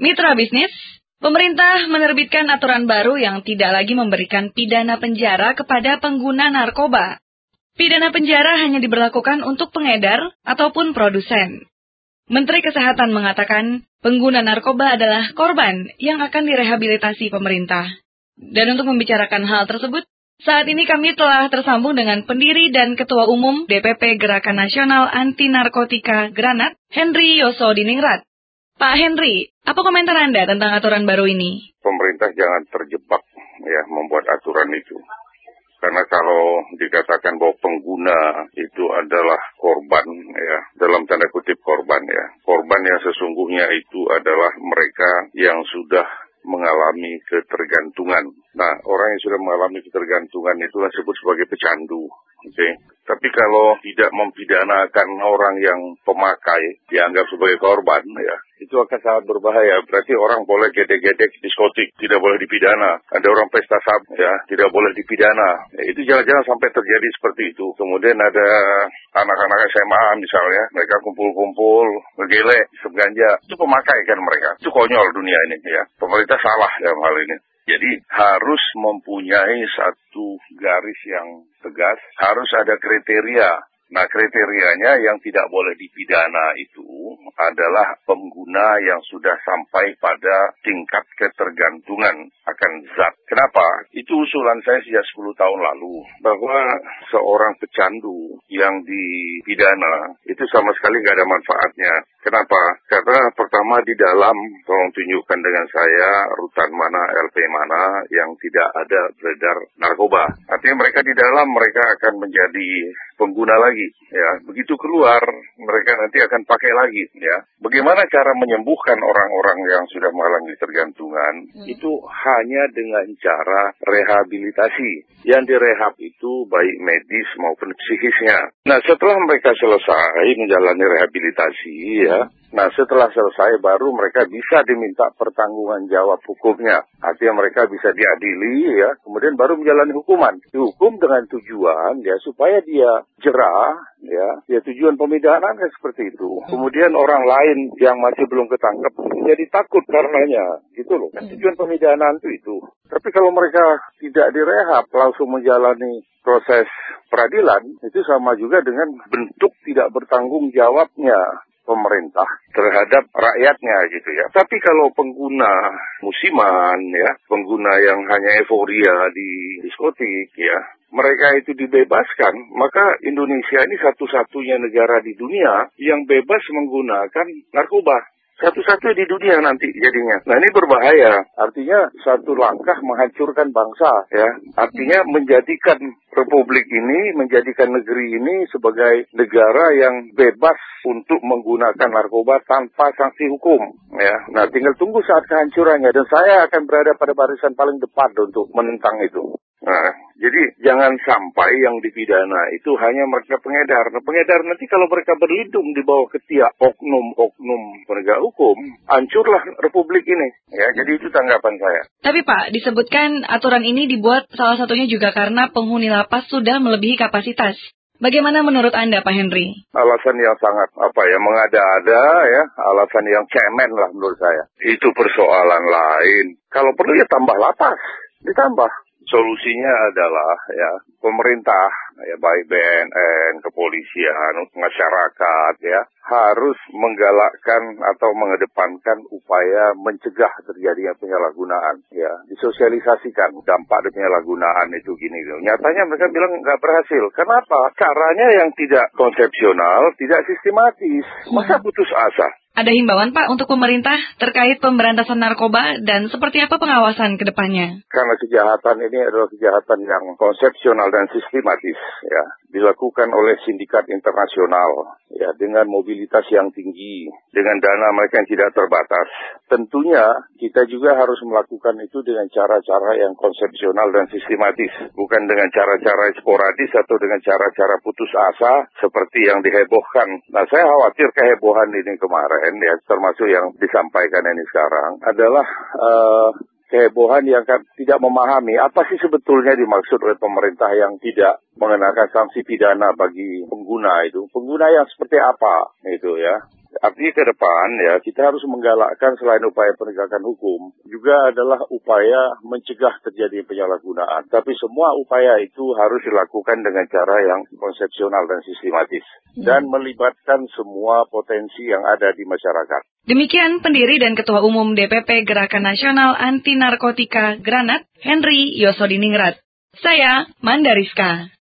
Mitra bisnis, pemerintah menerbitkan aturan baru yang tidak lagi memberikan pidana penjara kepada pengguna narkoba. Pidana penjara hanya diberlakukan untuk pengedar ataupun produsen. Menteri Kesehatan mengatakan pengguna narkoba adalah korban yang akan direhabilitasi pemerintah. Dan untuk membicarakan hal tersebut, saat ini kami telah tersambung dengan pendiri dan Ketua Umum DPP Gerakan Nasional Anti Narkotika Granat, Henry Yoso Diningrat. Pak Henry, apa komentar Anda tentang aturan baru ini? Pemerintah jangan terjebak ya membuat aturan itu. Karena kalau dikatakan bahwa pengguna itu adalah korban ya, dalam tanda kutip korban ya. Korban yang sesungguhnya itu adalah mereka yang sudah mengalami ketergantungan. Sudah mengalami ketergantungan itulah disebut sebagai pecandu. Oke. Okay? Tapi kalau tidak mempidanakan orang yang pemakai, dianggap sebagai korban, ya, itu akan sangat berbahaya. Berarti orang boleh gedek-gedek diskotik, tidak boleh dipidana. Ada orang pesta sab, ya, tidak boleh dipidana. Ya, itu jangan-jangan sampai terjadi seperti itu. Kemudian ada anak-anak SMA misalnya, mereka kumpul-kumpul, ngegele, seganja. Itu pemakai kan mereka. Itu konyol dunia ini, ya. Pemerintah salah dalam hal ini. Jadi harus mempunyai satu garis yang tegas, harus ada kriteria. Nah kriterianya yang tidak boleh dipidana itu adalah pengguna yang sudah sampai pada tingkat ketergantungan akan zat. Kenapa? Itu usulan saya sejak 10 tahun lalu bahwa seorang pecandu yang dipidana itu sama sekali nggak ada manfaatnya. Kenapa? Karena pertama di dalam, tolong tunjukkan dengan saya rutan mana, LP mana yang tidak ada beredar narkoba. Artinya mereka di dalam mereka akan menjadi pengguna lagi, ya. Begitu keluar, mereka nanti akan pakai lagi, ya. Bagaimana cara menyembuhkan orang-orang yang sudah mengalami tergantungan? Hmm. Itu hanya dengan cara rehabilitasi. Yang direhab itu baik medis maupun psikisnya. Nah, setelah mereka selesai menjalani rehabilitasi, ya. Nah setelah selesai baru mereka bisa diminta pertanggungan jawab hukumnya. Artinya mereka bisa diadili ya, kemudian baru menjalani hukuman. Dihukum dengan tujuan ya supaya dia jerah ya, ya tujuan pemidanaan kan seperti itu. Kemudian orang lain yang masih belum ketangkep jadi takut karenanya, gitu loh. Kan tujuan pemidanaan itu itu. Tapi kalau mereka tidak direhab langsung menjalani proses peradilan itu sama juga dengan bentuk tidak bertanggung jawabnya pemerintah terhadap rakyatnya gitu ya. Tapi kalau pengguna musiman ya, pengguna yang hanya euforia di diskotik ya, mereka itu dibebaskan, maka Indonesia ini satu-satunya negara di dunia yang bebas menggunakan narkoba satu-satu di dunia nanti jadinya. Nah ini berbahaya. Artinya satu langkah menghancurkan bangsa ya. Artinya menjadikan republik ini, menjadikan negeri ini sebagai negara yang bebas untuk menggunakan narkoba tanpa sanksi hukum ya. Nah tinggal tunggu saat kehancurannya dan saya akan berada pada barisan paling depan untuk menentang itu. Nah, jadi jangan sampai yang dipidana itu hanya mereka pengedar. Nah, pengedar nanti kalau mereka berlindung di bawah ketiak oknum-oknum penegak hukum, hancurlah republik ini. Ya, jadi itu tanggapan saya. Tapi Pak, disebutkan aturan ini dibuat salah satunya juga karena penghuni lapas sudah melebihi kapasitas. Bagaimana menurut Anda, Pak Henry? Alasan yang sangat apa ya mengada-ada ya, alasan yang cemen lah menurut saya. Itu persoalan lain. Kalau perlu ya tambah lapas, ditambah solusinya adalah ya pemerintah ya baik BNN, kepolisian, masyarakat ya harus menggalakkan atau mengedepankan upaya mencegah terjadinya penyalahgunaan ya disosialisasikan dampak dari penyalahgunaan itu gini gitu. Nyatanya mereka bilang nggak berhasil. Kenapa? Caranya yang tidak konsepsional, tidak sistematis. Masa putus asa? Ada himbauan Pak untuk pemerintah terkait pemberantasan narkoba dan seperti apa pengawasan ke depannya? Karena kejahatan ini adalah kejahatan yang konsepsional dan sistematis ya, dilakukan oleh sindikat internasional ya dengan mobilitas yang tinggi, dengan dana mereka yang tidak terbatas. Tentunya kita juga harus melakukan itu dengan cara-cara yang konsepsional dan sistematis, bukan dengan cara-cara sporadis atau dengan cara-cara putus asa seperti yang dihebohkan. Nah, saya khawatir kehebohan ini kemarin ya termasuk yang disampaikan ini sekarang adalah uh, kehebohan yang kan tidak memahami apa sih sebetulnya dimaksud oleh pemerintah yang tidak mengenakan sanksi pidana bagi pengguna itu. Pengguna yang seperti apa itu ya. Artinya ke depan ya kita harus menggalakkan selain upaya penegakan hukum juga adalah upaya mencegah terjadi penyalahgunaan. Tapi semua upaya itu harus dilakukan dengan cara yang konsepsional dan sistematis hmm. dan melibatkan semua potensi yang ada di masyarakat. Demikian pendiri dan Ketua Umum DPP Gerakan Nasional Anti Narkotika Granat, Henry Yosodiningrat. Saya Mandariska.